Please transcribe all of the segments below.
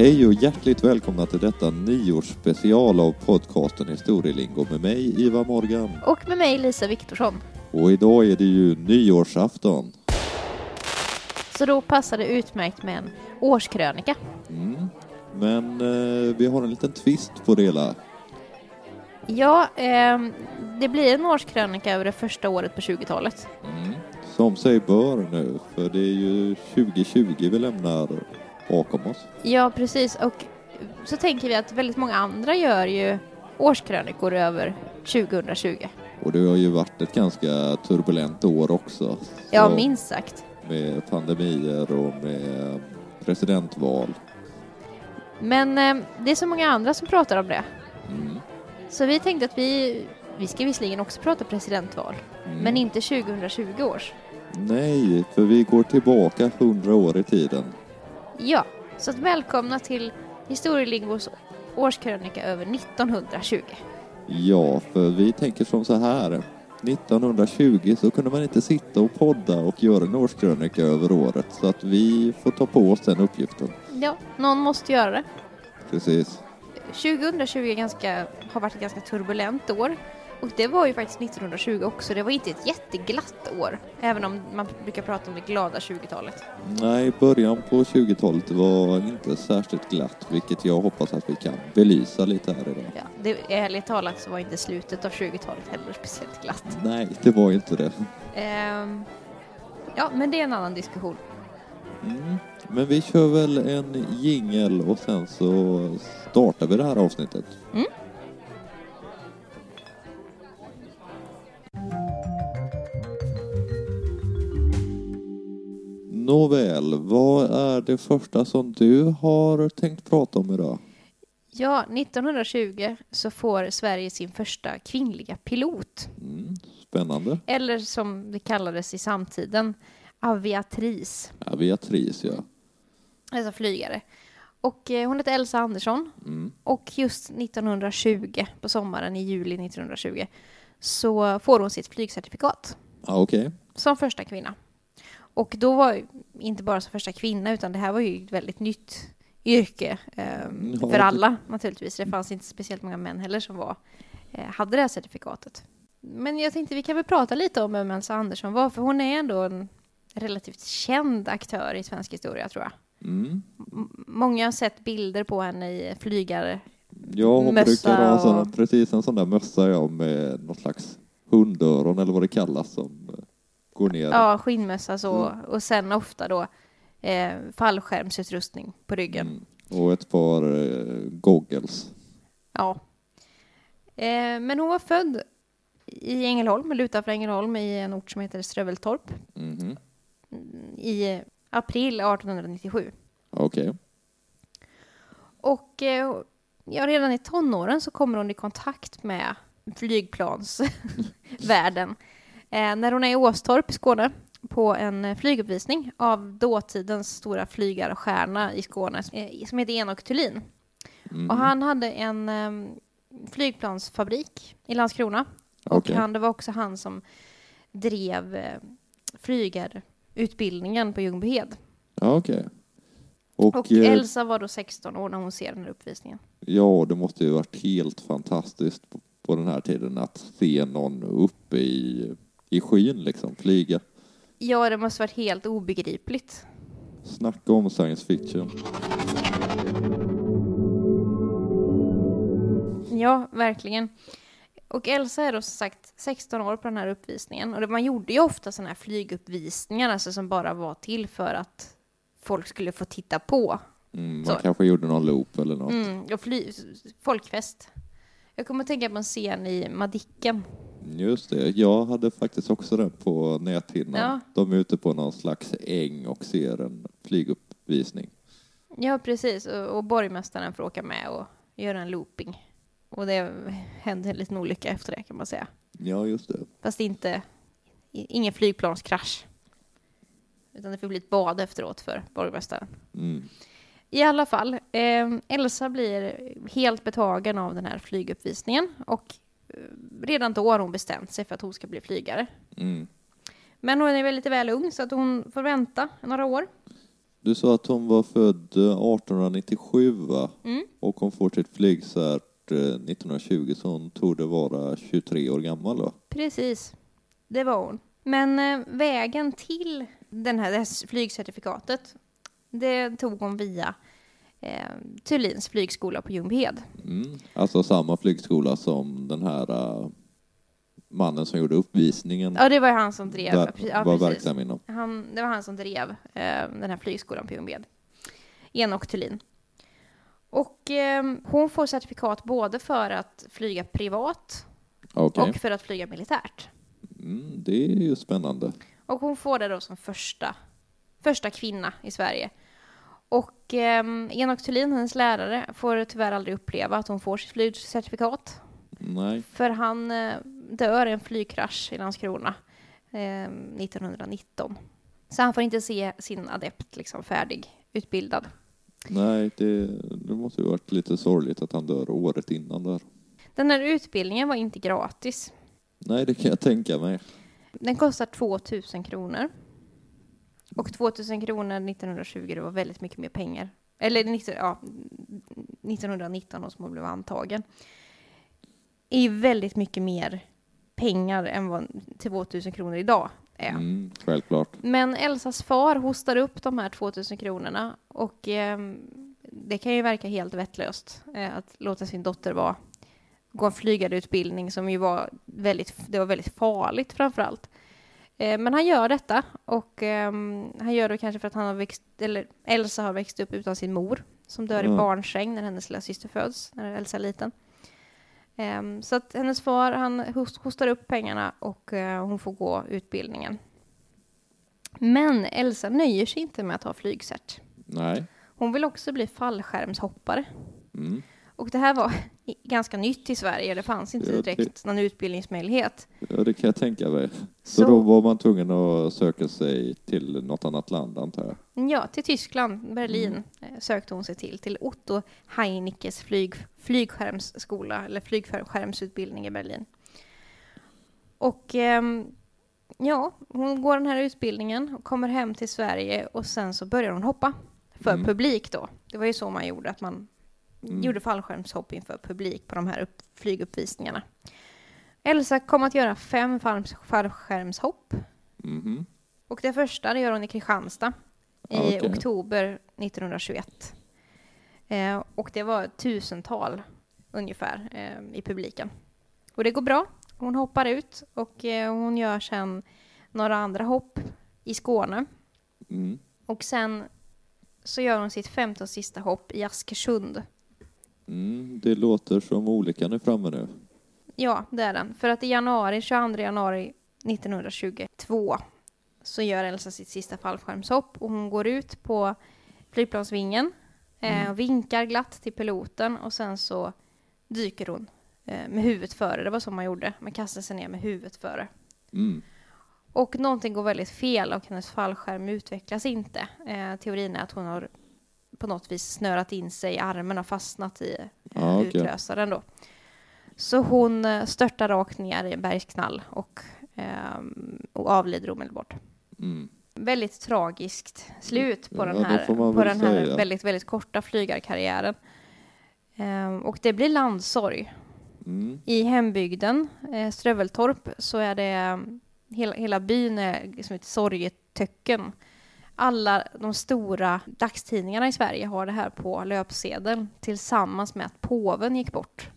Hej och hjärtligt välkomna till detta nyårsspecial av podcasten Historielingo med mig Ivar Morgan. Och med mig Lisa Viktorsson. Och idag är det ju nyårsafton. Så då passar det utmärkt med en årskrönika. Mm. Men eh, vi har en liten twist på det hela. Ja, ehm, det blir en årskrönika över det första året på 20-talet. Mm. Som sig bör nu, för det är ju 2020 vi lämnar bakom oss. Ja, precis. Och så tänker vi att väldigt många andra gör ju årskrönikor över 2020. Och det har ju varit ett ganska turbulent år också. Ja, minst sagt. Med pandemier och med presidentval. Men eh, det är så många andra som pratar om det. Mm. Så vi tänkte att vi, vi ska visserligen också prata presidentval, Mm. men inte 2020 års. Nej, för vi går tillbaka 100 år i tiden. Ja, så att välkomna till Historielingos årskrönika över 1920. Ja, för vi tänker som så här. 1920 så kunde man inte sitta och podda och göra en årskrönika över året. Så att vi får ta på oss den uppgiften. Ja, någon måste göra det. Precis. 2020 är ganska, har varit ett ganska turbulent år. Och det var ju faktiskt 1920 också. Det var inte ett jätteglatt år. Även om man brukar prata om det glada 20-talet. Nej, början på 20-talet var inte särskilt glatt, vilket jag hoppas att vi kan belysa lite här idag. Ja, det, ärligt talat så var inte slutet av 20-talet heller speciellt glatt. Nej, det var inte det. Ehm, ja, men det är en annan diskussion. Mm. Men vi kör väl en jingel och sen så startar vi det här avsnittet. Mm. Nåväl, vad är det första som du har tänkt prata om idag? Ja, 1920 så får Sverige sin första kvinnliga pilot. Mm. Spännande. Eller som det kallades i samtiden, aviatris, Ja, Beatrice, ja. alltså flygare. Och eh, hon heter Elsa Andersson. Mm. Och just 1920, på sommaren i juli 1920, så får hon sitt flygcertifikat Ja, okej. som första kvinna. Och då var inte bara som första kvinna, utan det här var ju ett väldigt nytt yrke Ja, för alla naturligtvis. Det fanns inte speciellt många män heller som var, eh, hade det här certifikatet. Men jag tänkte vi kan väl prata lite om vem Elsa Andersson var, för hon är ändå en relativt känd aktör i svensk historia tror jag. Mm. Många har sett bilder på henne i flygare. Ja, hon Mössa brukar ha sån, och- precis en sån där mössa ja, med något slags hundöron eller vad det kallas som går ner. Ja, skinnmössa så, Mm. och sen ofta då eh, fallskärmsutrustning på ryggen. Mm. Och ett par eh, goggles. Ja. Eh, men hon var född i Ängelholm, eller utanför Ängelholm, i en ort som heter Ströveltorp Mhm. i april 1897. Okej. Och eh, ja, redan i tonåren så kommer hon i kontakt med flygplansvärlden. Eh, när hon är i Åstorp i Skåne på en eh, flyguppvisning av dåtidens stora flygarstjärna i Skåne som heter Enok Thulin. Mhm. Och han hade en eh, flygplansfabrik i Landskrona. Och Okej. han, det var också han som drev eh, flygarutbildningen på Ljungbyhed. Ja, okej. Och, Och eh, Elsa var då 16 år när hon ser den här uppvisningen. ja, det måste ju varit helt fantastiskt på, på den här tiden att se någon uppe i, i skyn liksom, flyga. Ja, det måste varit helt obegripligt. Snacka om science fiction. Ja, verkligen. Och Elsa är då som sagt 16 år på den här uppvisningen. Och man gjorde ju ofta sådana här flyguppvisningar, alltså som bara var till för att folk skulle få titta på. Mm, man Så. kanske gjorde någon loop eller något. Mm, och fly, folkfest. Jag kommer att tänka på en scen i Madicken. Just det, jag hade faktiskt också den på näthinnan. Ja. De är ute på någon slags äng och ser en flyguppvisning. Ja, precis. Och, och borgmästaren får åka med och göra en looping. Och det hände en liten olycka efter det kan man säga. Ja, just det. Fast inte, ingen flygplanskrasch. Utan det får bli ett bad efteråt för borgmästaren. Mm. I alla fall, eh, Elsa blir helt betagen av den här flyguppvisningen och redan då har hon bestämt sig för att hon ska bli flygare. Mm. Men hon är väl lite väl ung så att hon får vänta några år. Du sa att hon var född eh, 1897 va? Mm. Och hon får sitt flygcert eh, 1920 så hon tog det vara 23 år gammal va? Precis, det var hon. Men eh, vägen till den här, det här flygcertifikatet, det tog hon via eh, Thulins flygskola på Ljungbyhed. Mm. Alltså samma flygskola som den här eh, mannen som gjorde uppvisningen Ja, det var han som drev. där ja, var precis. verksam inom. Han, det var han som drev eh, den här flygskolan på Ljungbyhed. Enok Thulin. Och eh, hon får certifikat både för att flyga privat Okej, och för att flyga militärt. mm, det är ju spännande. Och hon får det då som första, första kvinna i Sverige. Och eh, Enok Thulin, hennes lärare, får tyvärr aldrig uppleva att hon får sitt flygcertifikat. Nej, För han eh, dör i en flygkrasch i Landskrona eh, 1919. Så han får inte se sin adept liksom färdig, utbildad. nej det, det måste ju varit lite sorgligt att han dör året innan där. Den här utbildningen var inte gratis. Nej, det kan jag tänka mig. Den kostar 2000 kronor. Och 2000 kronor 1920 det var väldigt mycket mer pengar. Eller 19, ja, 1919 då som blev antagen. är väldigt mycket mer pengar än vad 2000 kronor idag är. Mm, självklart. Men Elsas far hostar upp de här 2000 kronorna och ehm, det kan ju verka helt vettlöst eh, att låta sin dotter vara, gå en flygarutbildning som ju var väldigt, det var väldigt farligt framför allt. Eh, men han gör detta och ehm, han gör det kanske för att han har växt, eller Elsa har växt upp utan sin mor som dör i Mm. barnsäng när hennes lilla syster föds, när Elsa är liten. Ehm, så att hennes far, han host, hostar upp pengarna och eh, hon får gå utbildningen. Men Elsa nöjer sig inte med att ha flygcert. Nej. Hon vill också bli fallskärmshoppare. Mm. Och det här var ganska nytt i Sverige. Det fanns inte Ja, direkt någon utbildningsmöjlighet. Ja, det kan jag tänka mig. Så, Så, då var man tvungen att söka sig till något annat land, antar jag. ja, till Tyskland, Berlin, eh, sökte hon sig till. Till Otto Heinikes flyg, flygskärmsskola, eller flygskärmsutbildning i Berlin. Och ehm, ja, hon går den här utbildningen och kommer hem till Sverige och sen så börjar hon hoppa för Mm. publik då. Det var ju så man gjorde, att man Mm. gjorde fallskärmshopp inför publik på de här upp, flyguppvisningarna. Elsa kom att göra fem fall- fallskärmshopp Mhm. och det första det gör hon i Kristianstad i Ja, okej. oktober 1921. Eh, och det var tusental ungefär eh, i publiken. Och det går bra. Hon hoppar ut och eh, hon gör sen några andra hopp i Skåne. Mm. Och sen så gör hon sitt femte och sista hopp i Askersund. Mm. Det låter som olyckan är framme nu. Ja, det är den. För att i januari, 22 januari 1922 så gör Elsa sitt sista fallskärmshopp och hon går ut på flygplansvingen eh, Mm. och vinkar glatt till piloten och sen så dyker hon eh, med huvudet före. Det var så man gjorde. Man kastade sig ner med huvudet före. Mm. Och någonting går väldigt fel och hennes fallskärm utvecklas inte. Eh, teorin är att hon har på något vis snörat in sig i armen och fastnat i eh, Ja, okej. utlösaren då. Så hon eh, störtar rakt ner i en bergsknall och, ehm, och avlider omedelbart. Mm. Väldigt tragiskt slut på Ja, den här, på den här säga. väldigt, väldigt korta flygarkarriären. Ehm, och det blir landsorg. Mm. I hembygden, eh, Ströveltorp, så är det mm, hela, hela byn är liksom ett sorgetöcken. Alla de stora dagstidningarna i Sverige har det här på löpsedeln tillsammans med att påven gick bort.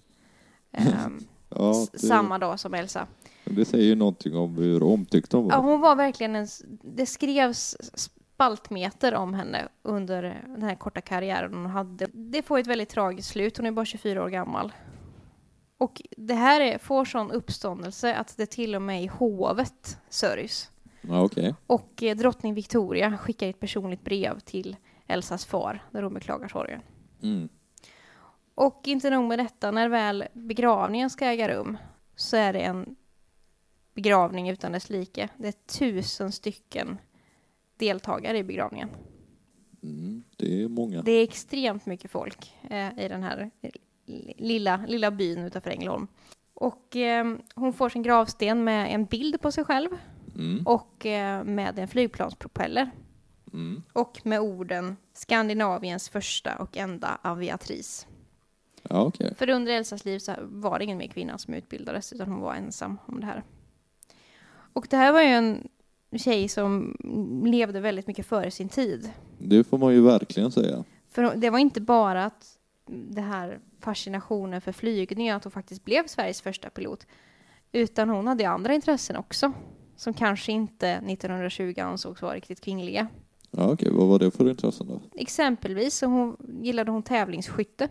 Ehm, Ja, det, Samma dag som Elsa. det säger ju någonting om hur omtyckt hon var. Ja, hon var verkligen en... Det skrevs spaltmeter om henne under den här korta karriären hon hade. Det får ett väldigt tragiskt slut. Hon är bara 24 år gammal. Och det här är, får sån uppståndelse att det till och med i hovet sörjs. Ja, okej. Och eh, drottning Victoria skickar ett personligt brev till Elsas far där hon beklagar sorgen. Mm. Och inte nog med detta, när väl begravningen ska äga rum så är det en begravning utan dess like. Det är tusen stycken deltagare i begravningen. Mm. Det är många. Det är extremt mycket folk eh, i den här lilla, lilla byn utanför Ängelholm. Och eh, hon får sin gravsten med en bild på sig själv Mm. och eh, med en flygplanspropeller. Mm. Och med orden Skandinaviens första och enda aviatris. Ja, okej. För under Elsas liv så var det ingen mer kvinna som utbildades, utan hon var ensam om det här. Och det här var ju en tjej som levde väldigt mycket före sin tid. Det får man ju verkligen säga. För det var inte bara att det här fascinationen för flygning, att hon faktiskt blev Sveriges första pilot, utan hon hade andra intressen också, som kanske inte 1920 ansågs vara riktigt kvinnliga. Ja, okej. Vad var det för intressen då? Exempelvis så hon, gillade hon tävlingsskytte.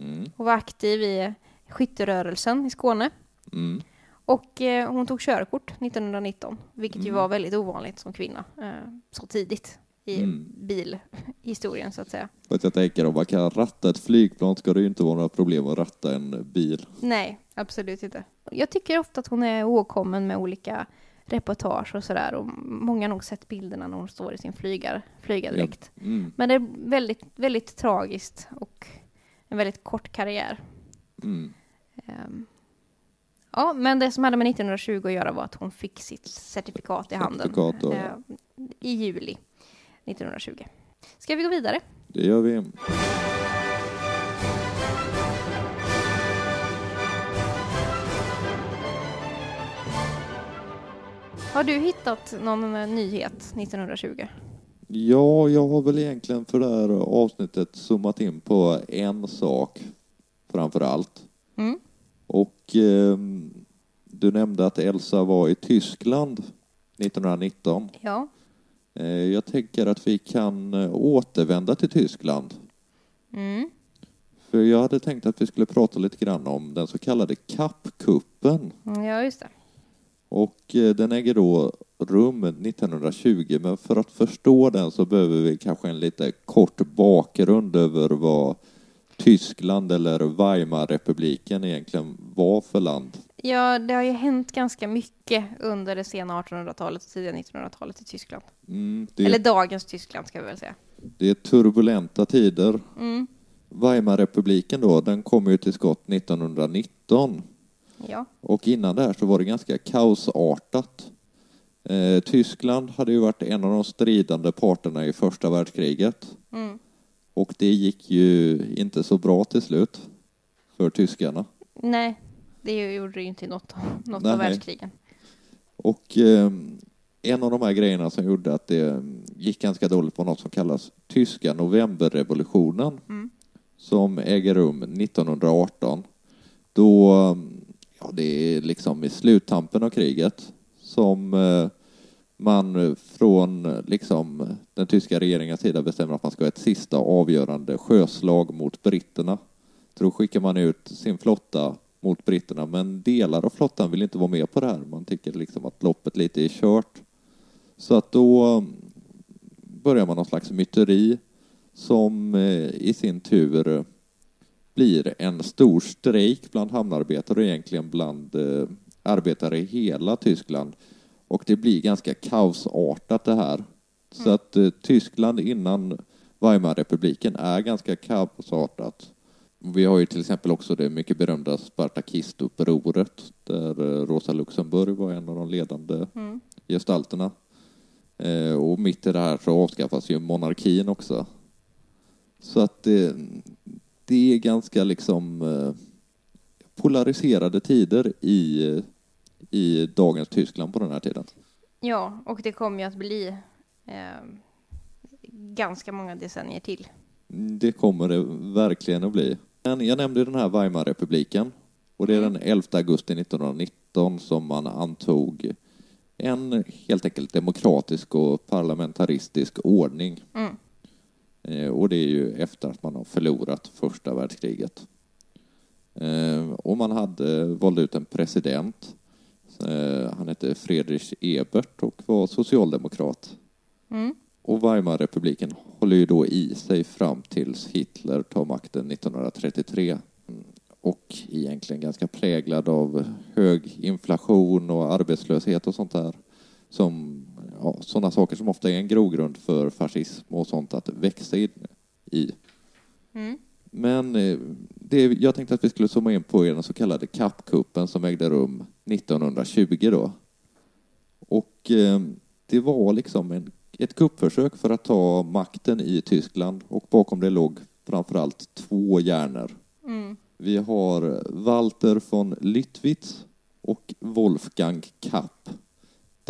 Mm. Hon var aktiv i skytterörelsen i Skåne. Mm. Och eh, hon tog körkort 1919, vilket ju Mm. var väldigt ovanligt som kvinna eh, så tidigt i Mm. bilhistorien så att säga. För att jag tänker om man kan ratta ett flygplan ska det ju inte vara några problem att ratta en bil. Nej, absolut inte. Jag tycker ofta att hon är ihågkommen med olika reportage och sådär och många har nog sett bilderna när hon står i sin flygar, flygardräkt. Mm. Men det är väldigt, väldigt tragiskt och en väldigt kort karriär. Mm. Ehm, Ja, men det som hade med 1920 att göra var att hon fick sitt certifikat i handen Certifikat ja. eh, i juli 1920. Ska vi gå vidare? Det gör vi. Har du hittat någon eh, nyhet 1920? Ja, jag har väl egentligen för det här avsnittet zoomat in på en sak framför allt. Mm. Och ehm, du nämnde att Elsa var i Tyskland 1919. Ja. Eh, jag tänker att vi kan eh, återvända till Tyskland. Mm. För jag hade tänkt att vi skulle prata lite grann om den så kallade kappkuppen. Ja, just det. Och eh, den äger då rum 1920, men för att förstå den så behöver vi kanske en lite kort bakgrund över vad Tyskland eller Weimarrepubliken egentligen var för land. Ja, det har ju hänt ganska mycket under det sena 1800-talet och tidiga 1900-talet i Tyskland. Mm, det, Eller dagens Tyskland ska vi väl säga. det är turbulenta tider. Mm. Weimarrepubliken då, den kom ju till skott 1919. Ja. Och innan det här så var det ganska kaosartat. Eh, Tyskland hade ju varit en av de stridande parterna i första världskriget. Mm. Och det gick ju inte så bra till slut för tyskarna. Nej, det gjorde det ju inte i något, något Nej. av världskrigen. Och eh, en av de här grejerna som gjorde att det gick ganska dåligt var något som kallas tyska novemberrevolutionen Mm. som äger rum 1918. Då, ja det är liksom i sluttampen av kriget som eh, man från liksom den tyska regeringens sida bestämmer att man ska ha ett sista avgörande sjöslag mot britterna. Så då skickar man ut sin flotta mot britterna, men delar av flottan vill inte vara med på det här. Man tycker liksom att loppet lite är kört. Så att då mm, börjar man någon slags myteri som eh, i sin tur blir en stor strejk bland hamnarbetare och egentligen bland eh, arbetare i hela Tyskland. Och det blir ganska kaosartat det här. Så att eh, Tyskland innan Weimarrepubliken är ganska kaosartat. Vi har ju till exempel också det mycket berömda Spartakistupproret där eh, Rosa Luxemburg var en av de ledande Mm. gestalterna. Eh, och mitt i det här så avskaffas ju monarkin också. Så att det, det är ganska liksom eh, polariserade tider i, i dagens Tyskland på den här tiden. Ja, och det kommer ju att bli eh, ganska många decennier till. Det kommer det verkligen att bli. Men jag nämnde den här Weimarrepubliken och det är den 11 augusti 1919 som man antog en helt enkelt demokratisk och parlamentaristisk ordning. Mm. Eh, Och det är ju efter att man har förlorat första världskriget. Eh, Och man hade valt ut en president. Eh, Han hette Friedrich Ebert och var socialdemokrat. Mm. Och Weimarrepubliken håller ju då i sig fram tills Hitler tar makten 1933. Mm, Och egentligen ganska präglad av hög inflation och arbetslöshet och sånt där. Som, ja, sådana saker som ofta är en grogrund för fascism och sånt att växa in i. Mm. Men eh, det jag tänkte att vi skulle zooma in på den så kallade kappkuppen som ägde rum 1920 då. Och eh, det var liksom en ett kuppförsök för att ta makten i Tyskland och bakom det låg framförallt två hjärnor. Mm. Vi har Walter von Lüttwitz och Wolfgang Kapp.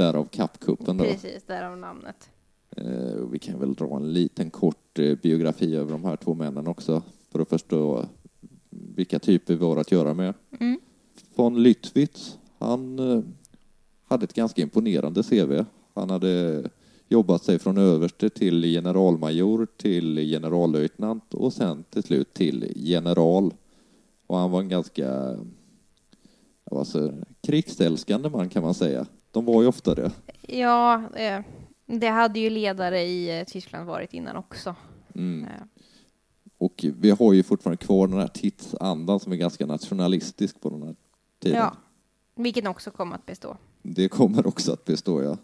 Därav Kappkuppen då. Precis, därav namnet. Eh, Vi kan väl dra en liten kort eh, biografi över de här två männen också för att förstå vilka typer vi har att göra med. Mm. Von Lüttwitz, han eh, hade ett ganska imponerande CV. Han hade jobbat sig från överste till generalmajor till generallöjtnant och sen till slut till general. Och han var en ganska alltså, krigsälskande man kan man säga. De var ju ofta det. Ja, eh, det hade ju ledare i eh, Tyskland varit innan också. Mm. Eh, Och vi har ju fortfarande kvar den här tidsandan som är ganska nationalistisk på den här tiden. ja, vilket också kom att bestå. Det kommer också att bestå, ja.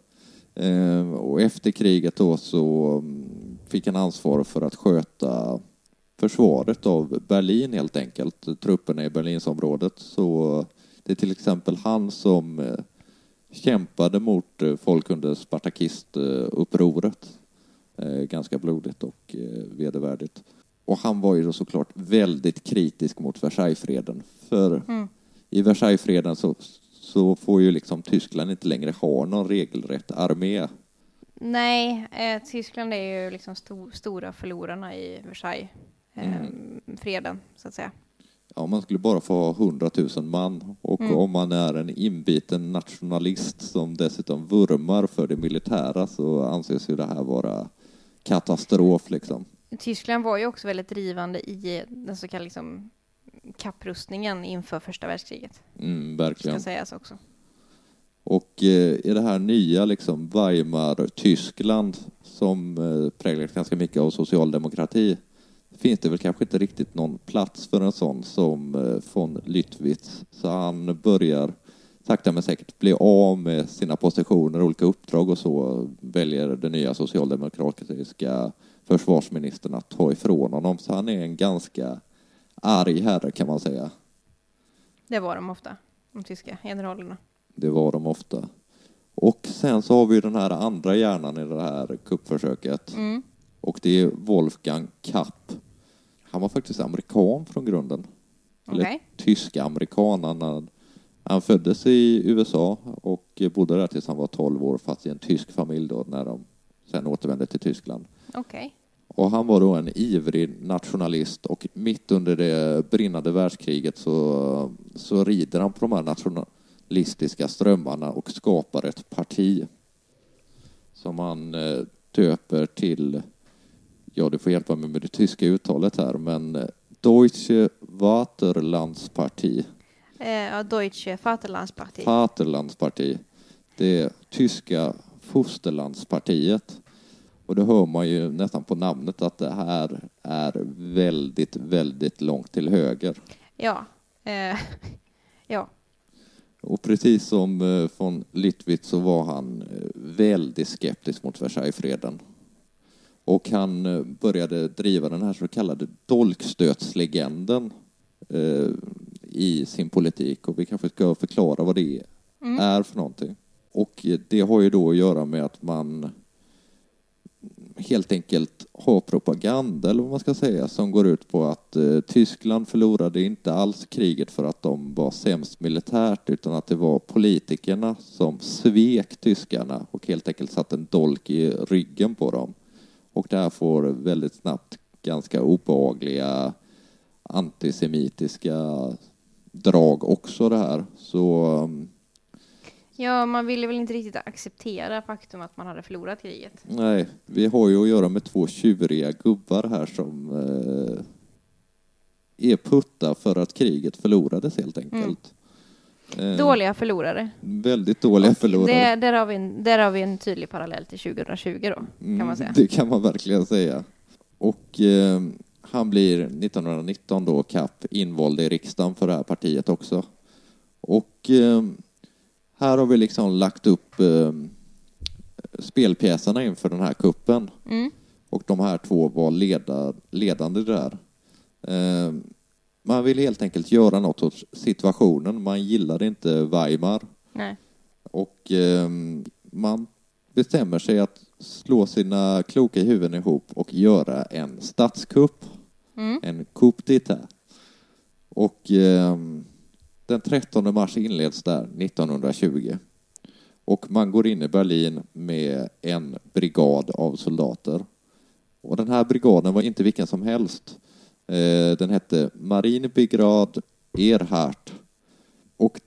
Eh, och efter kriget då så mm, fick han ansvar för att sköta försvaret av Berlin helt enkelt, trupperna i Berlinsområdet. Så det är till exempel han som kämpade mot eh, folk under spartakistupproret. Eh, ganska blodigt och eh, vedervärdigt. Och han var ju då såklart väldigt kritisk mot Versaillesfreden. För Mm. i Versaillesfreden så, så får ju liksom Tyskland inte längre ha någon regelrätt armé. Nej, eh, Tyskland är ju liksom sto- stora förlorarna i Versailles. Eh, Freden, så att säga. Ja, man skulle bara få ha 100 000 man och Mm. om man är en inbiten nationalist som dessutom vurmar för det militära så anses ju det här vara katastrof liksom. Tyskland var ju också väldigt drivande i den så kallade liksom, kapprustningen inför första världskriget. Mm, Ska verkligen. sägas också. Och eh, i det här nya liksom Weimar-Tyskland som eh, präglas ganska mycket av socialdemokrati finns det väl kanske inte riktigt någon plats för en sån som eh, von Lüttwitz. Så han börjar sakta men säkert bli av med sina positioner, olika uppdrag och så väljer den nya socialdemokratiska försvarsministern att ta ifrån honom. Så han är en ganska arg herre kan man säga. Det var de ofta, de tyska generalerna. Det var de ofta. Och sen så har vi den här andra hjärnan i det här kuppförsöket. Mm. Och det är Wolfgang Kapp. Han var faktiskt amerikan från grunden. Eller Okej. tysk-amerikan. Han, han föddes i USA och bodde där tills han var 12 år, fast i en tysk familj då, när de sen återvände till Tyskland. Okej. Och han var då en ivrig nationalist och mitt under det brinnande världskriget så, så rider han på de här nationalistiska strömmarna och skapar ett parti som han eh, döper till, ja du får hjälpa mig med det tyska uttalet här, men eh, Deutsche Vaterlandsparti. Eh, ja, Deutsche Vaterlandsparti. Vaterlandsparti. Det tyska fosterlandspartiet. Och det hör man ju nästan på namnet att det här är väldigt, väldigt långt till höger. Ja. Eh, ja. Och precis som eh, von Lüttwitz så var han väldigt skeptisk mot Versaillesfreden. Och han eh, började driva den här så kallade dolkstötslegenden eh, i sin politik. Och vi kanske ska förklara vad det är för någonting. Och det har ju då att göra med att man helt enkelt har propaganda, eller vad man ska säga, som går ut på att eh, Tyskland förlorade inte alls kriget för att de var sämst militärt, utan att det var politikerna som svek tyskarna och helt enkelt satte en dolk i ryggen på dem. Och det här får väldigt snabbt ganska obehagliga antisemitiska drag också det här. Så um, ja, man ville väl inte riktigt acceptera faktum att man hade förlorat kriget. Nej, vi har ju att göra med två tjuriga gubbar här som eh, är putta för att kriget förlorades helt enkelt. Eh, Dåliga förlorare. Väldigt dåliga förlorare. Det, där, har vi en, där har vi en tydlig parallell till 2020 då, kan man säga. Mm, Det kan man verkligen säga. Och eh, han blir 1919 då, Kapp, invald i riksdagen för det här partiet också. Och eh, här har vi liksom lagt upp eh, spelpjäserna inför den här kuppen. Mm. Och de här två var leda, ledande där. Man vill helt enkelt göra något åt situationen. Man gillade inte Weimar. Nej. Och eh, man bestämmer sig att slå sina kloka huvuden ihop och göra en statskupp. Mm. En coup d'etat. Och eh, den 13 mars inleds där 1920. Och man går in i Berlin med en brigad av soldater. Och den här brigaden var inte vilken som helst. Eh, den hette Marinbrigad Erhardt. Och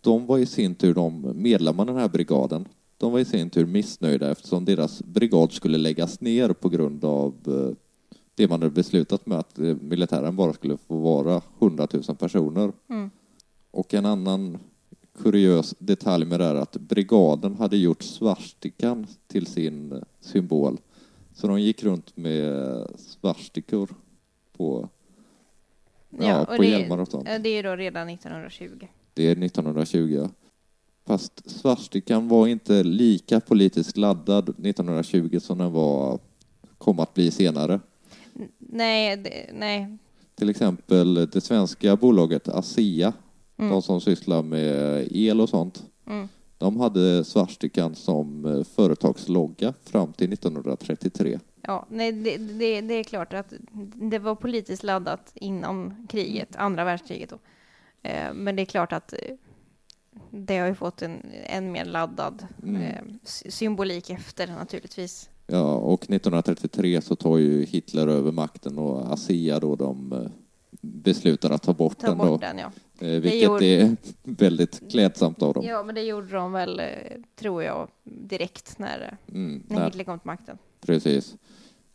de var i sin tur, de medlemmarna i den här brigaden, de var i sin tur missnöjda eftersom deras brigad skulle läggas ner på grund av eh, det man hade beslutat med att eh, militären bara skulle få vara 100 000 personer. Mm. Och en annan kuriös detalj med det är att brigaden hade gjort svarstikan till sin symbol. Så de gick runt med svarstikor på, ja, och på det, hjälmar och sånt. ja, det är då redan 1920. Det är 1920. Fast svarstikan var inte lika politiskt laddad 1920 som den var, kom att bli senare. Nej, det, nej. Till exempel det svenska bolaget ASEA, Mm. de som sysslar med el och sånt, Mm. de hade svarstikan som företagslogga fram till 1933. Ja, nej, det, det, det är klart att det var politiskt laddat inom kriget, andra världskriget då. Eh, Men det är klart att eh, det har ju fått en än mer laddad Mm. eh, sy- symbolik efter naturligtvis. Ja, och 1933 så tar ju Hitler över makten och ASEA då de beslutar att ta bort Ta den bort då. den, ja. Eh, Vilket gjorde- är väldigt klädsamt av dem. Ja, men det gjorde de väl, tror jag, direkt när, Mm, när nej, Hitler kom till makten. Precis.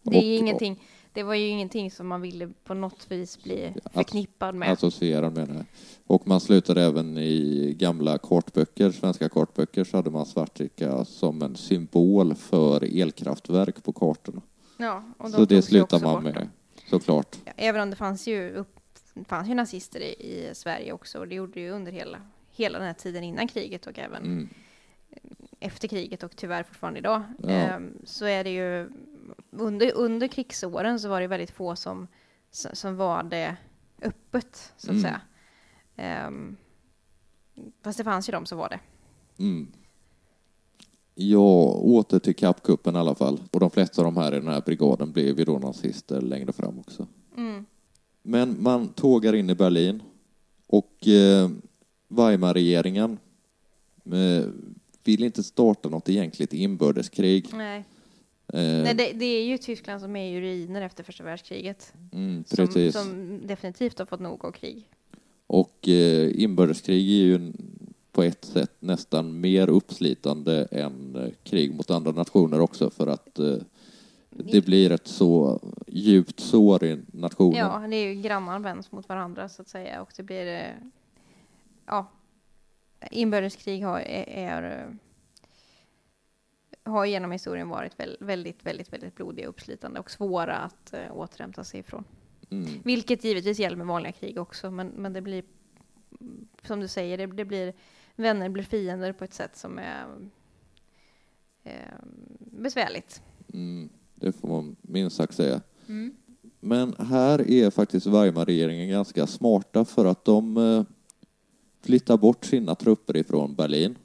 Det är Och- ingenting, det var ju ingenting som man ville på något vis bli förknippad med. Associerad med det. Och man slutade även i gamla kartböcker, svenska kartböcker, så hade man svartsticka som en symbol för elkraftverk på kartorna. ja, och de Så det också man med, såklart. Ja, Även om det fanns ju, upp, fanns ju nazister i, i Sverige också och det gjorde det ju under hela, hela den här tiden innan kriget och även Mm. Efter kriget och tyvärr fortfarande idag. Ja. Ehm, så är det ju under, under krigsåren så var det väldigt få som, som, var det öppet så att Mm. säga. Ehm, fast det fanns ju de som var det. Mm. Ja, åter till kappkuppen i alla fall. Och de flesta av de här i den här brigaden blev ju då nazister längre fram också. Mm. Men man tågar in i Berlin och eh, Weimarregeringen eh, vill inte starta något egentligt inbördeskrig. Nej, Eh, Nej det, det är ju Tyskland som är ju ruiner efter första världskriget. mm, Som, precis. som definitivt har fått nog av krig. Och eh, inbördeskrig är ju på ett sätt nästan mer uppslitande än eh, krig mot andra nationer också för att eh, det blir ett så djupt sår i nationen. Ja, det är ju grannar vänds mot varandra så att säga och det blir eh, ja, inbördeskrig har, är, har genom historien varit väl, väldigt, väldigt, väldigt blodiga, uppslitande och svåra att eh, återhämta sig ifrån. Mm. Vilket givetvis gäller med vanliga krig också, men, men det blir mm, som du säger, det, det blir vänner blir fiender på ett sätt som är eh, besvärligt. Mm, det får man minst sagt säga. Men här är faktiskt Weimarregeringen ganska smarta för att de eh, flyttar bort sina trupper ifrån Berlin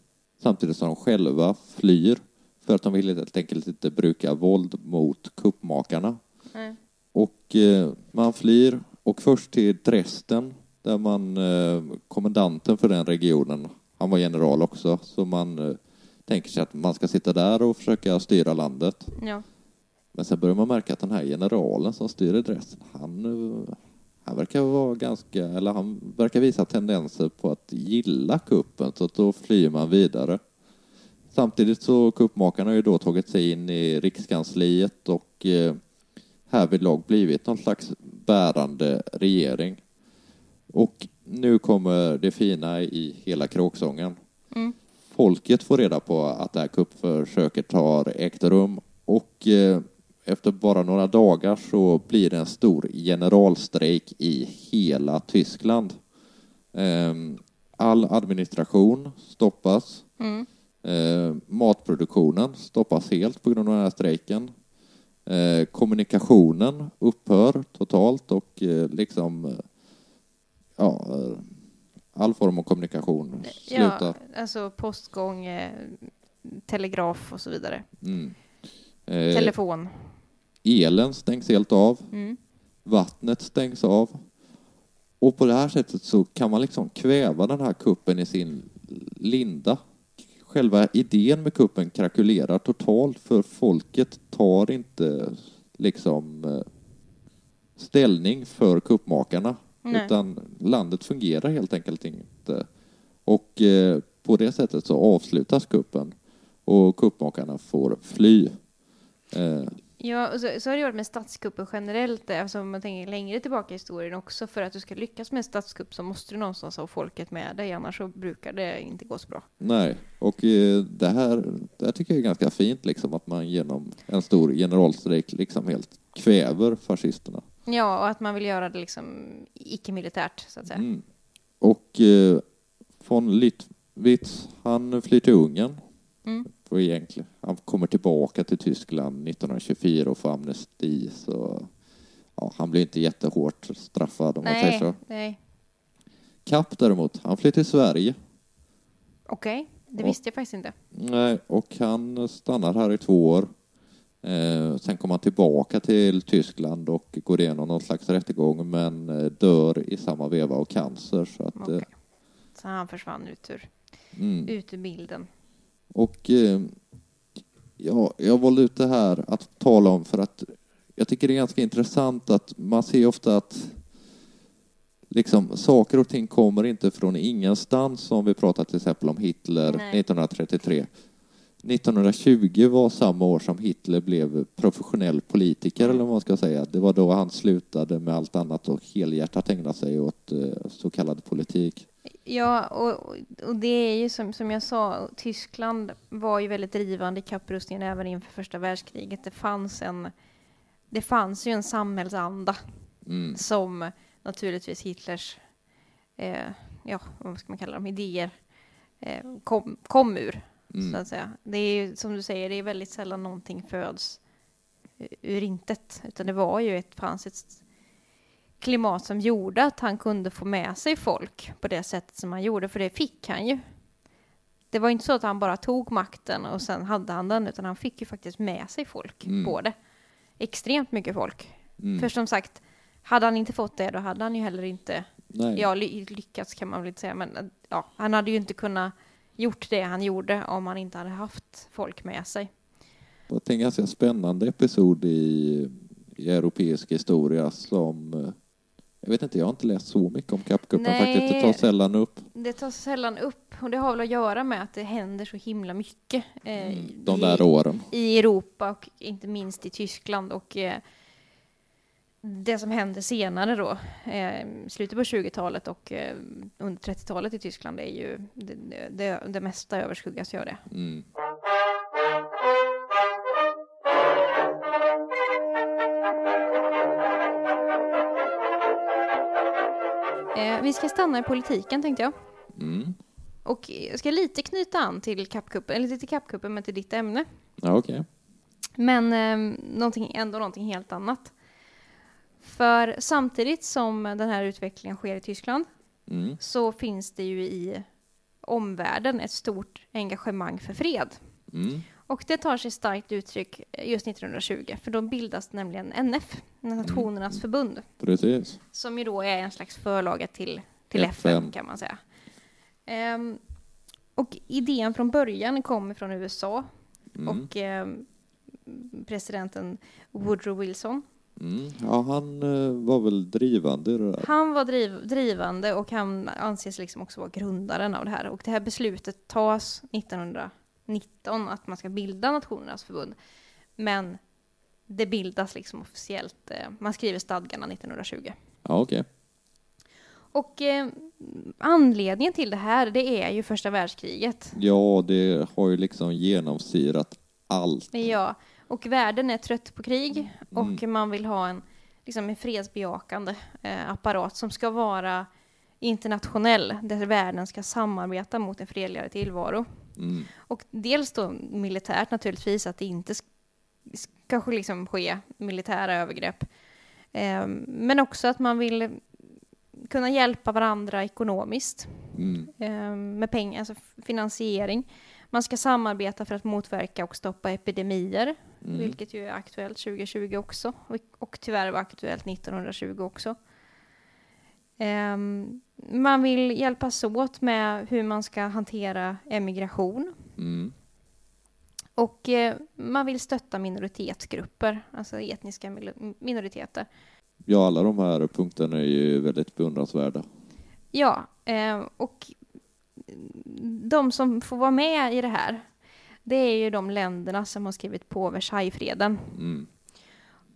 samtidigt som de själva flyr för att de vill helt enkelt inte bruka våld mot kuppmakarna. Nej. Och eh, man flyr och först till Dresden där man, eh, kommendanten för den regionen, han var general också, så man eh, tänker sig att man ska sitta där och försöka styra landet. Ja. Men sen börjar man märka att den här generalen som styr Dresden, han, eh, han verkar vara ganska, eller han verkar visa tendenser på att gilla kuppen, så att då flyr man vidare. Samtidigt så kuppmakarna har ju då tagit sig in i rikskansliet och eh, härvidlag blivit någon slags bärande regering. Och nu kommer det fina i hela kråksången. Mm. Folket får reda på att det här kuppförsöket har ägt rum och eh, efter bara några dagar så blir det en stor generalstrejk i hela Tyskland. Ehm, All administration stoppas. Mm. Eh, matproduktionen stoppas helt på grund av den här strejken. Eh, kommunikationen upphör totalt och eh, liksom eh, ja, eh, all form av kommunikation Ja, slutar. alltså postgång, telegraf och så vidare. Mm. Telefon. Elen stängs helt av. Mm. Vattnet stängs av. Och på det här sättet så kan man liksom kväva den här kuppen i sin linda. Själva idén med kuppen krakulerar totalt för folket tar inte liksom eh, ställning för kuppmakarna. Nej. Utan landet fungerar helt enkelt inte. Och eh, på det sättet så avslutas kuppen och kuppmakarna får fly. Eh, Ja, och så, så har det varit med statskuppen generellt, eh, alltså om man tänker längre tillbaka i historien också. För att du ska lyckas med en statskupp så måste du någonstans ha folket med dig, annars så brukar det inte gå så bra. Nej, och eh, det här, det här tycker jag är ganska fint, liksom, att man genom en stor generalstrejk liksom helt kväver fascisterna. Ja, och att man vill göra det liksom icke-militärt, så att säga. Mm. Och eh, von Lüttwitz, han flyr till Ungern. Mm. Och egentligen, han kommer tillbaka till Tyskland 1924 och får amnesti, så ja, han blir inte jättehårt straffad om man säger Nej, så. nej. Kapp däremot, han flyr till Sverige. Okej, det Ja. visste jag faktiskt inte. Nej, och han stannar här i två år. Eh, sen kommer han tillbaka till Tyskland och går igenom någon slags rättegång men eh, dör i samma veva av cancer. Så att, eh, Så han försvann ut ur, mm. ut ur bilden. Och eh, ja, jag valde ut det här att tala om för att jag tycker det är ganska intressant att man ser ofta att liksom, saker och ting kommer inte från ingenstans som vi pratade till exempel om Hitler Nej. 1933. 1920 var samma år som Hitler blev professionell politiker, Mm. eller vad man ska säga. Det var då han slutade med allt annat och helhjärtat ägna sig åt eh, så kallad politik. Ja, och, och det är ju som, som jag sa, Tyskland var ju väldigt drivande i kapprustningen även inför första världskriget. Det fanns en, det fanns ju en samhällsanda Mm. som naturligtvis Hitlers, eh, ja, vad ska man kalla dem, idéer eh, kom, kom ur, så Mm. att säga. Det är ju som du säger, det är väldigt sällan någonting föds ur intet, utan det var ju ett, fanns ett klimat som gjorde att han kunde få med sig folk på det sättet som han gjorde, för det fick han ju. Det var inte så att han bara tog makten och sen hade han den, utan han fick ju faktiskt med sig folk Mm. på det. Extremt mycket folk. Mm. För som sagt, hade han inte fått det, då hade han ju heller inte, Nej. ja, ly lyckats kan man väl inte säga, men eh, ja, han hade ju inte kunnat gjort det han gjorde om han inte hade haft folk med sig. Det är en ganska spännande episod i, i europeisk historia som... Jag vet inte, jag har inte läst så mycket om kappkuppen faktiskt. Det tas sällan upp. Det tas sällan upp och det har väl att göra med att det händer så himla mycket eh, Mm, de i, där åren. i Europa och inte minst i Tyskland och eh, det som händer senare då, eh, slutet på 20-talet och eh, under 30-talet i Tyskland är ju det, det, det mesta överskuggas ju av det. Mm. Eh, vi ska stanna i politiken tänkte jag. Mm. Och jag ska lite knyta an till kappkuppen, eller inte till kappkuppen men till ditt ämne. Ja, okej. Men eh, någonting, ändå någonting helt annat. För samtidigt som den här utvecklingen sker i Tyskland Mm. så finns det ju i omvärlden ett stort engagemang för fred. Mm. Och det tar sig starkt uttryck just 1920, för då bildas nämligen NF, Nationernas förbund, Precis. som ju då är en slags förlaga till, till FN. FN. kan man säga. Ehm, och idén från början kom från USA Mm. och ehm, presidenten Woodrow Wilson. Mm. Ja, han eh, var väl drivande i det där. Han var driv, drivande och han anses liksom också vara grundaren av det här. Och det här beslutet tas 1919 att man ska bilda Nationernas förbund. Men det bildas liksom officiellt. eh, Man skriver stadgarna 1920. Ja, okej. Och eh, anledningen till det här, det är ju första världskriget. Ja, det har ju liksom genomsyrat allt. Ja, och världen är trött på krig Mm. och man vill ha en, liksom en fredsbejakande eh, apparat som ska vara internationell, där världen ska samarbeta mot en fredligare tillvaro. Mm. Och dels då militärt naturligtvis, att det inte sk- ska ske- liksom ske militära övergrepp. Eh, men också att man vill kunna hjälpa varandra ekonomiskt Mm. eh, med pengar, alltså finansiering. Man ska samarbeta för att motverka och stoppa epidemier, Mm. vilket ju är aktuellt 2020 också, och, och tyvärr var aktuellt 1920 också. Ehm, man vill hjälpas åt med hur man ska hantera emigration. Mm. Och eh, man vill stötta minoritetsgrupper, alltså etniska minoriteter. Ja, alla de här punkterna är ju väldigt beundransvärda. Ja, eh, och de som får vara med i det här, det är ju de länderna som har skrivit på Versaillesfreden. Mm.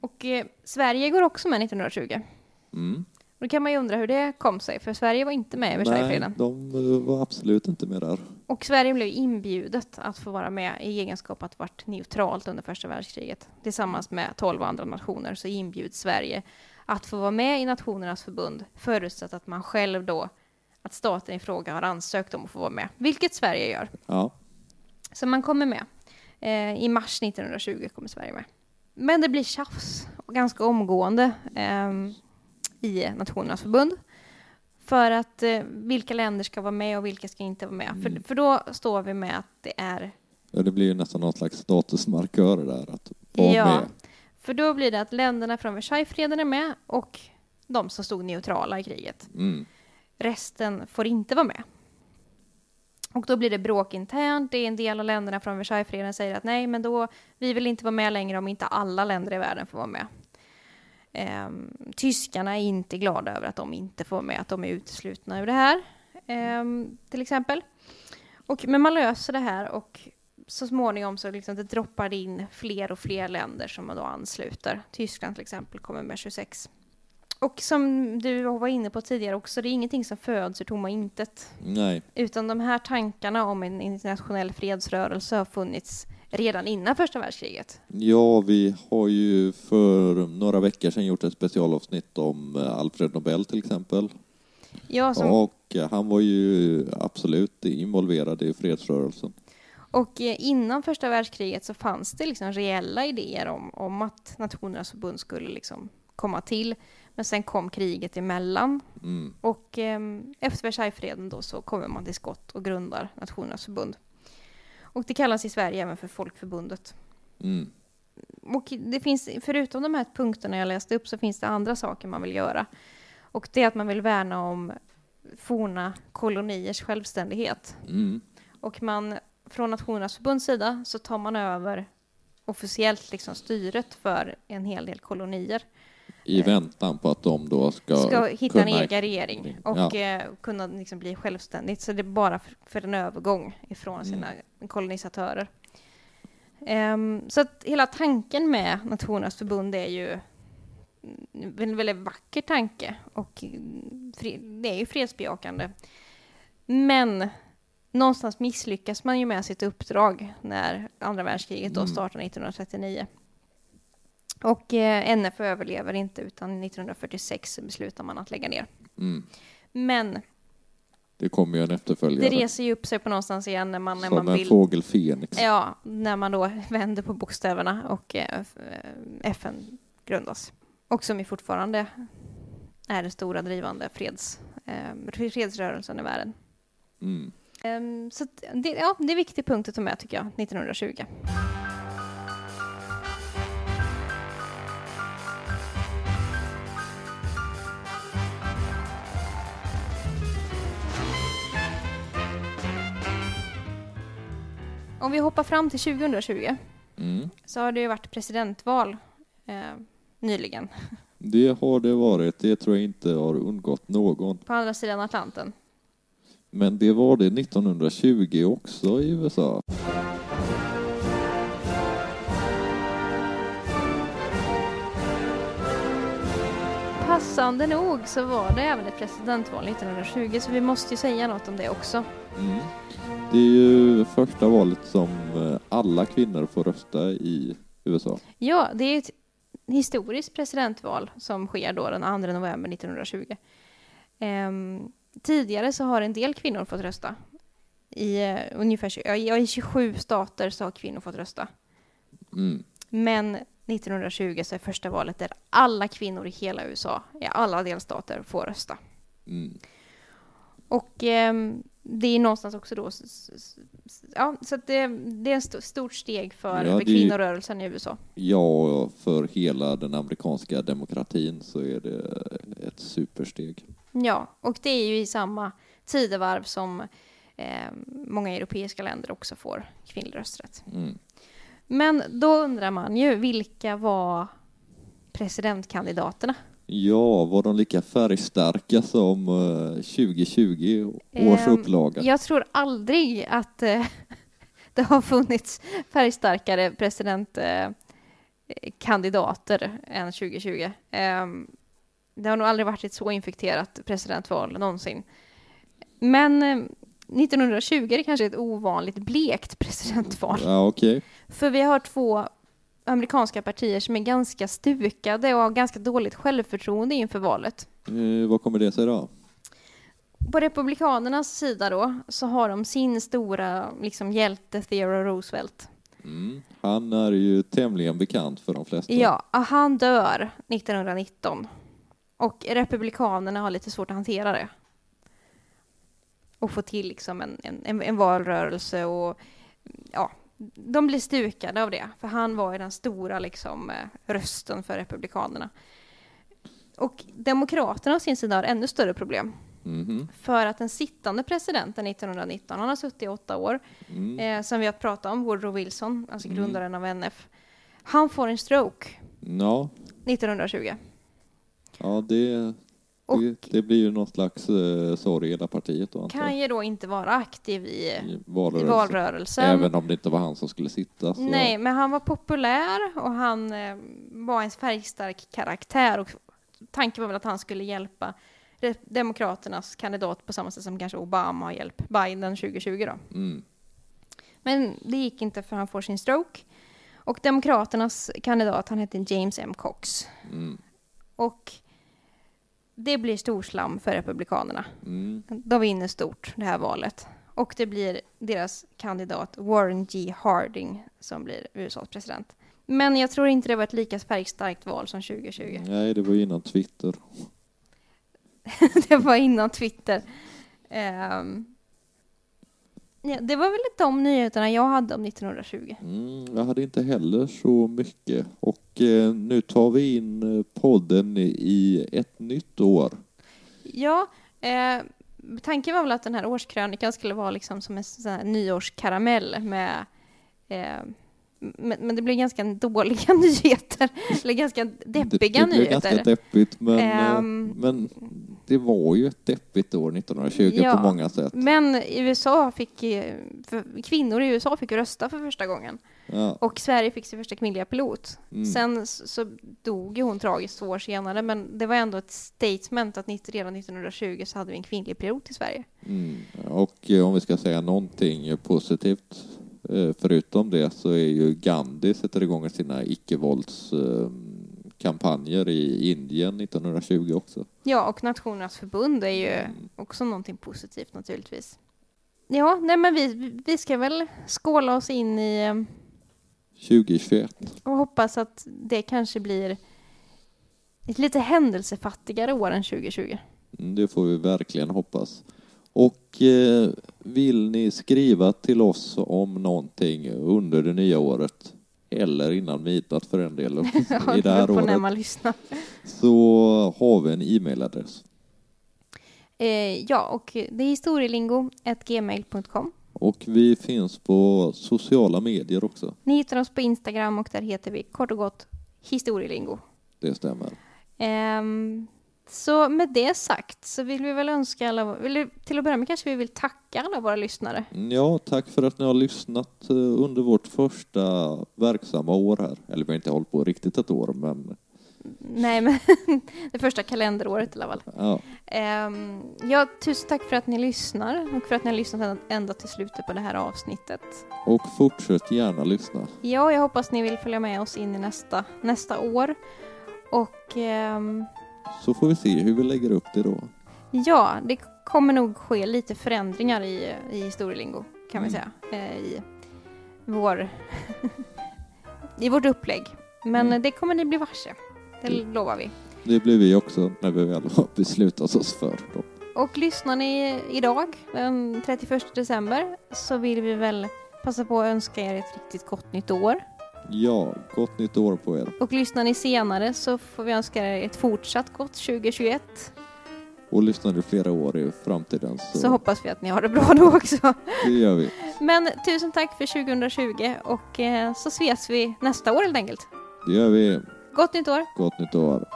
Och eh, Sverige går också med 1920. Mm. Då kan man ju undra hur det kom sig, för Sverige var inte med i Nej, Versaillesfreden. de eh, var absolut inte med där. Och Sverige blev inbjudet att få vara med i egenskap att varit neutralt under första världskriget. Tillsammans med 12 andra nationer så inbjuds Sverige att få vara med i Nationernas förbund förutsatt att man själv då, att staten i fråga har ansökt om att få vara med, vilket Sverige gör. Ja. Så man kommer med. Eh, I mars 1920 kommer Sverige med. Men det blir tjafs ganska omgående ehm, i Nationernas förbund. För att eh, vilka länder ska vara med och vilka ska inte vara med. För, för då står vi med att det är ja, det blir ju nästan någon slags statusmarkör där att vara Ja. med. För då blir det att länderna från Versaillesfreden är med och de som stod neutrala i kriget. Mm. Resten får inte vara med. Och då blir det bråk internt. Det är en del av länderna från Versaillesfreden säger att nej, men då vi vill inte vara med längre om inte alla länder i världen får vara med. Ehm, tyskarna är inte glada över att de inte får med, att de är uteslutna ur det här, ehm, till exempel. Och, men man löser det här och så småningom så liksom det droppar det in fler och fler länder som man då ansluter. Tyskland till exempel kommer med 26. Och som du var inne på tidigare också, det är ingenting som föds ur tomma intet. Nej. Utan de här tankarna om en internationell fredsrörelse har funnits redan innan första världskriget. Ja, vi har ju för några veckor sedan gjort ett specialavsnitt om eh, Alfred Nobel till exempel. Ja, som, Och eh, han var ju absolut involverad i fredsrörelsen. Och eh, innan första världskriget så fanns det liksom reella idéer om, om att Nationernas förbund skulle liksom komma till. Men sen kom kriget emellan. Mm. Och eh, efter Versaillesfreden då så kommer man till skott och grundar Nationernas förbund. Och det kallas i Sverige även för Folkförbundet. Mm. Och det finns, förutom de här punkterna jag läste upp så finns det andra saker man vill göra. Och det är att man vill värna om forna koloniers självständighet. Mm. Och man, från Nationernas förbunds sida så tar man över officiellt liksom styret för en hel del kolonier. I väntan på att de då ska, Ska hitta en kunna- egen regering och Ja. eh, kunna liksom bli självständigt. Så det är bara för, en övergång ifrån sina kolonisatörer. Ehm, så att hela tanken med Nationernas förbund är ju en väldigt vacker tanke och mm, det är ju fredsbejakande. Men någonstans misslyckas man ju med sitt uppdrag när andra världskriget då Mm. startar 1939. Och eh, NF överlever inte utan 1946 så beslutar man att lägga ner. Mm. Men Det kommer ju en efterföljare. det reser ju upp sig på någonstans igen när man, när som man en vill... fågel Fenix. Ja, när man då vänder på bokstäverna och eh, f- eh, FN grundas. Och som ju fortfarande är den stora drivande freds, eh, fredsrörelsen i världen. Mm. Ehm, så det, ja, det är en viktig punkt att ta med tycker jag, 1920. Om vi hoppar fram till 2020 Mm. så har det ju varit presidentval eh, nyligen Det har det varit. Det tror jag inte har undgått någon. på andra sidan Atlanten. Men det var det 1920 också i USA. Passande nog så var det även ett presidentval 1920 så vi måste ju säga något om det också. Mm. Det är ju första valet som eh, alla kvinnor får rösta i USA. Ja, det är ett historiskt presidentval som sker då den 2 november 1920. Ehm, tidigare så har en del kvinnor fått rösta. I, eh, ungefär, ja, I 27 stater så har kvinnor fått rösta. Mm. Men 1920 så är första valet där alla kvinnor i hela USA, i alla delstater, får rösta. Mm. Och ehm, det är någonstans också då, ja, så det, det är ett st- stort steg för, Ja, för kvinnorörelsen i USA. Ja, för hela den amerikanska demokratin så är det ett supersteg. Ja, och det är ju i samma tidevarv som eh, många europeiska länder också får kvinnlig rösträtt. Mm. Men då undrar man ju, vilka var presidentkandidaterna? Ja, var de lika färgstarka som eh, 2020 års Ehm, upplaga? Jag tror aldrig att eh, det har funnits färgstarkare presidentkandidater eh, än 2020. Ehm, det har nog aldrig varit ett så infekterat presidentval någonsin. Men eh, 1920 är det kanske ett ovanligt blekt presidentval. Ja, okej. För vi har två amerikanska partier som är ganska stukade och har ganska dåligt självförtroende inför valet. Eh, vad kommer det sig då? På Republikanernas sida då så har de sin stora liksom, hjälte Theodore Roosevelt. Mm. Han är ju tämligen bekant för de flesta. Ja, han dör 1919. Och Republikanerna har lite svårt att hantera det. Och få till liksom en, en, en valrörelse och ja, de blir stukade av det. För han var ju den stora liksom, eh, rösten för Republikanerna. Och Demokraterna å sin sida har ännu större problem. Mhm. För att den sittande presidenten 1919, han har suttit i åtta år, Mm. eh, som vi har pratat om, Woodrow Wilson, alltså Mm. grundaren av NF. Han får en stroke Ja, 1920. ja det, Och det, blir ju någon slags eh, sorg i hela partiet då kan ju då inte vara aktiv i, I i valrörelsen. valrörelsen. Även om det inte var han som skulle sitta. Så. Nej, men han var populär och han eh, var en färgstark karaktär och tanken var väl att han skulle hjälpa Demokraternas kandidat på samma sätt som kanske Obama har hjälpt Biden 2020 då. Mm. Men det gick inte för han får sin stroke. Och Demokraternas kandidat, han hette James M. Cox. Mm. Och det blir storslam för Republikanerna. Mm. De vinner stort det här valet. Och det blir deras kandidat Warren G. Harding som blir USAs president. Men jag tror inte det var ett lika färgstarkt val som 2020. Nej, det var innan Twitter. det var innan Twitter. Ehm, ja, det var väl de nyheterna jag hade om 1920. Mm, jag hade inte heller så mycket. Och eh, nu tar vi in eh, podden i ett nytt år. Ja, eh, tanken var väl att den här årskrönikan skulle vara liksom som en sån nyårskaramell med eh, men, men det blev ganska dåliga nyheter, eller ganska deppiga det, det blev nyheter. ganska deppigt, men, Ehm. men det var ju ett deppigt år 1920 Ja. på många sätt. Men USA fick, eh, kvinnor i USA fick rösta för första gången. Ja. Och Sverige fick sin första kvinnliga pilot. Mm. Sen så dog ju hon tragiskt två år senare, men det var ändå ett statement att 90, redan 1920 så hade vi en kvinnlig pilot i Sverige. Mm. Och eh, om vi ska säga någonting positivt eh, förutom det så är ju Gandhi sätter igång sina icke-våldskampanjer i Indien 1920 också. Ja, och Nationernas förbund är ju Mm. också någonting positivt naturligtvis. Ja, nej men vi, vi ska väl skåla oss in i eh, 2021. och hoppas att det kanske blir ett lite händelsefattigare år än 2020. Mm, Det får vi verkligen hoppas. Och eh, vill ni skriva till oss om någonting under det nya året eller innan midnatt för en del i det här på när året man lyssnar. så har vi en e-mailadress. Eh, ja, och det är historielingo.gmail.com. Och vi finns på sociala medier också. Ni hittar oss på Instagram och där heter vi kort och gott historielingo. Det stämmer. Ehm, så med det sagt så vill vi väl önska alla, till att börja med kanske vi vill tacka alla våra lyssnare. Ja, tack för att ni har lyssnat eh, under vårt första verksamma år här. Eller vi har inte hållit på riktigt ett år, men Nej, men det första kalenderåret i alla fall. ja. Ehm, ja, tusen tack för att ni lyssnar och för att ni har lyssnat ända till slutet på det här avsnittet. Och fortsätt gärna lyssna. Ja, jag hoppas ni vill följa med oss in i nästa, nästa år. Och ehm, Så får vi se hur vi lägger upp det då. ja, det kommer nog ske lite förändringar i, i historielingo kan vi Mm. säga. Eh, I vår i vårt upplägg. Men Mm. det kommer ni bli varse. Det Mm. lovar vi. Det blir vi också när vi väl har beslutat oss för dem. Och lyssnar ni idag, den 31 december, så vill vi väl passa på att önska er ett riktigt gott nytt år. Ja, gott nytt år på er. Och lyssnar ni senare så får vi önska er ett fortsatt gott 2021. Och lyssnar du flera år i framtiden så, Så hoppas vi att ni har det bra då också. det gör vi. Men tusen tack för 2020 och eh, så ses vi nästa år helt enkelt. Det gör vi. Gott nytt år! Gott nytt år.